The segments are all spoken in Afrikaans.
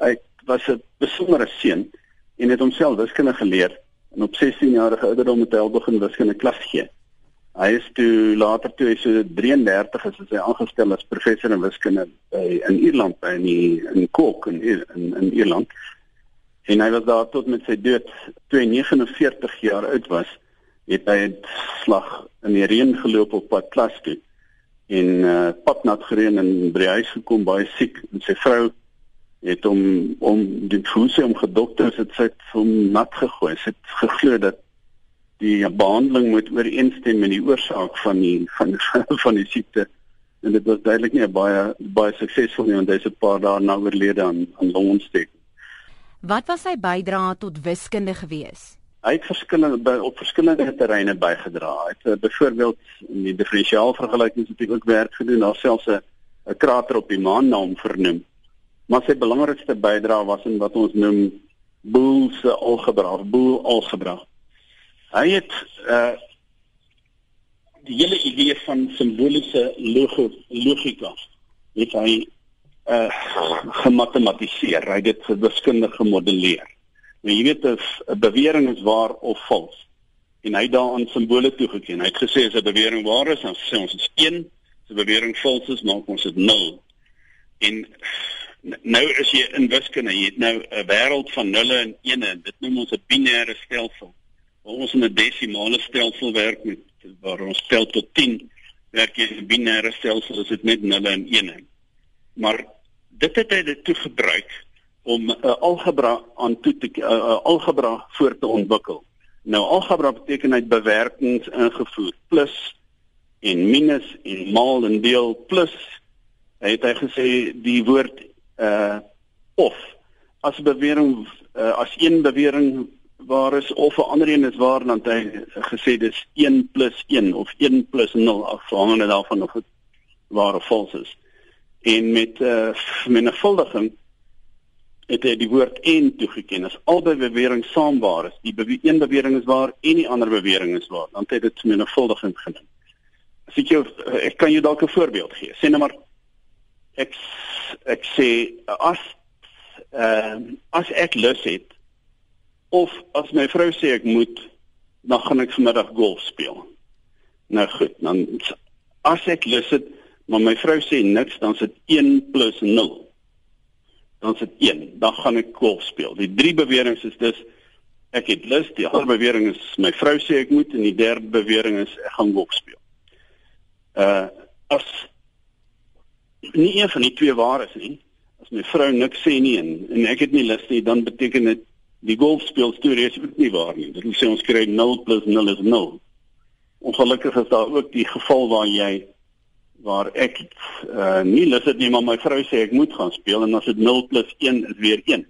hy was 'n besondere seun en het homself wiskunde geleer en op 16 jarige ouderdom het hy al begin wiskunde klas gee. Hy is toe later toe hy so 33 is, is hy aangestel as professor in wiskunde by in Ierland by in die, in Cork in in, in Ierland. En hy was daar tot met sy dood toe hy 49 jaar oud was, het hy 'n slag in die reën geloop op pad klas toe en uh, padnat gereën en by die huis gekom baie siek en sy vrou het hom om die voete om gedokters het sy hom nat gegooi. Sy het geglo dat die behandeling moet ooreenstem met die oorsaak van die van van die siekte en dit was duidelik nie baie baie suksesvol nie want hy's 'n paar dae na oorlede aan aan longontsteking. Wat was sy bydrae tot wiskunde gewees? Hy het verskillende op verskillende terreine bygedra. Hy het uh, byvoorbeeld in die diferensiaalvergelykings het hy ook werk gedoen, daar selfs 'n 'n krater op die maan na hom vernoem maar sy belangrikste bydrae was in wat ons noem Boole se algebra, Boole algebra. Hy het uh die hele idee van simboliese logika het hy uh gematematiseer, hy het dit wiskundig gemodelleer. Nou jy weet 'n bewering is waar of vals en hy daaraan simbole toegeken. Hy het gesê as 'n bewering waar is, dan sê ons dit is 1, as 'n bewering vals is, maak ons dit 0. En nou is jy in wiskunde, jy het nou 'n wêreld van nulle en ene. Dit noem ons 'n binêre stelsel. Waar ons in 'n desimale stelsel werk met waar ons tel tot 10, werk jy in 'n binêre stelsel, is dit net nulle en ene. Maar dit het hy dit toe gebruik om 'n uh, algebra aan toe te uh, uh, algebra voor te ontwikkel. Nou algebra beteken hy bewerkings ingevoer plus en minus en maal en deel plus hy het hy gesê die woord uh of as 'n bewering uh, as een bewering waar is of 'n ander een is waar dan hy gesê dis 1 + 1 of 1 + 0 afhangende daarvan of dit waar of vals is. En met uh menigvuldiging het hy die woord en toegeken as albei beweringe saam waar is. Die bewe een bewering is waar en die ander bewering is waar. Dan het hy dit menigvuldiging genoem. As ek jou ek kan jou dalk 'n voorbeeld gee. Sê nou maar ek ek sê as ehm uh, as ek lus het of as my vrou sê ek moet dan gaan ek vanmiddag golf speel. Nou goed, dan as ek lus het, maar my vrou sê niks, dan sit 1 + 0. Dan sit 1, dan gaan ek golf speel. Die drie beweringe is dus ek het lus, die ander bewering is my vrou sê ek moet en die derde bewering is ek gaan golf speel. Uh as nie een van die twee waar is nie. As my vrou niks sê nie en, en ek het nie lus nie, dan beteken dit die golfspeel storie is ook nie waar nie. Dit wil sê ons kry 0 + 0 is 0. Ongelukkig is daar ook die geval waar jy waar ek uh, nie lus het nie, maar my vrou sê ek moet gaan speel en as dit 0 + 1 is weer 1,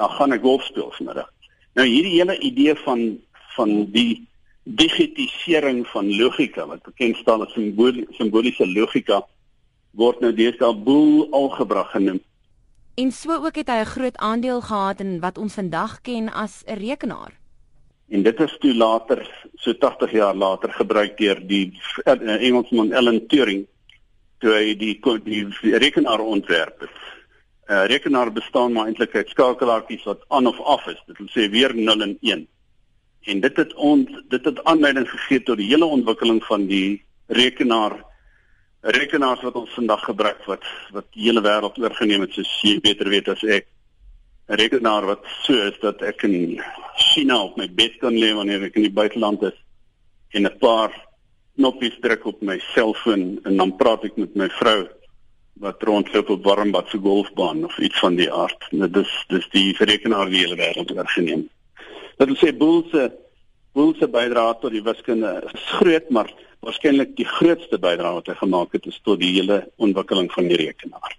dan gaan ek golf speel vanmiddag. Nou hierdie hele idee van van die digitisering van logika wat bekend staan as simboliese logika word nou deesdae boel algebra genoem. En so ook het hy 'n groot aandeel gehad in wat ons vandag ken as 'n rekenaar. En dit is toe later, so 80 jaar later gebruik deur die uh, Engelsman Alan Turing toe hy die die, die rekenaar ontwerp het. 'n uh, Rekenaar bestaan maar eintlik uit skakelaartjies wat aan of af is. Dit wil sê weer 0 en 1. En dit het ons dit het aanleiding gegee tot die hele ontwikkeling van die rekenaar rekenaars wat ons vandag gebruik wat wat die hele wêreld oorgeneem het soos jy beter weet as ek 'n rekenaar wat so is dat ek in China op my bed kan lê wanneer ek in die buiteland is en 'n paar knoppies druk op my selfoon en dan praat ek met my vrou wat rondloop op warmbad se golfbaan of iets van die aard. Nou dis dis die rekenaar die hele wêreld oorgeneem. Dat wil sê boelse boelse bydra tot die wiskunde is groot maar waarskynlik die grootste bydrae wat hy gemaak het is tot die hele ontwikkeling van die rekenaar.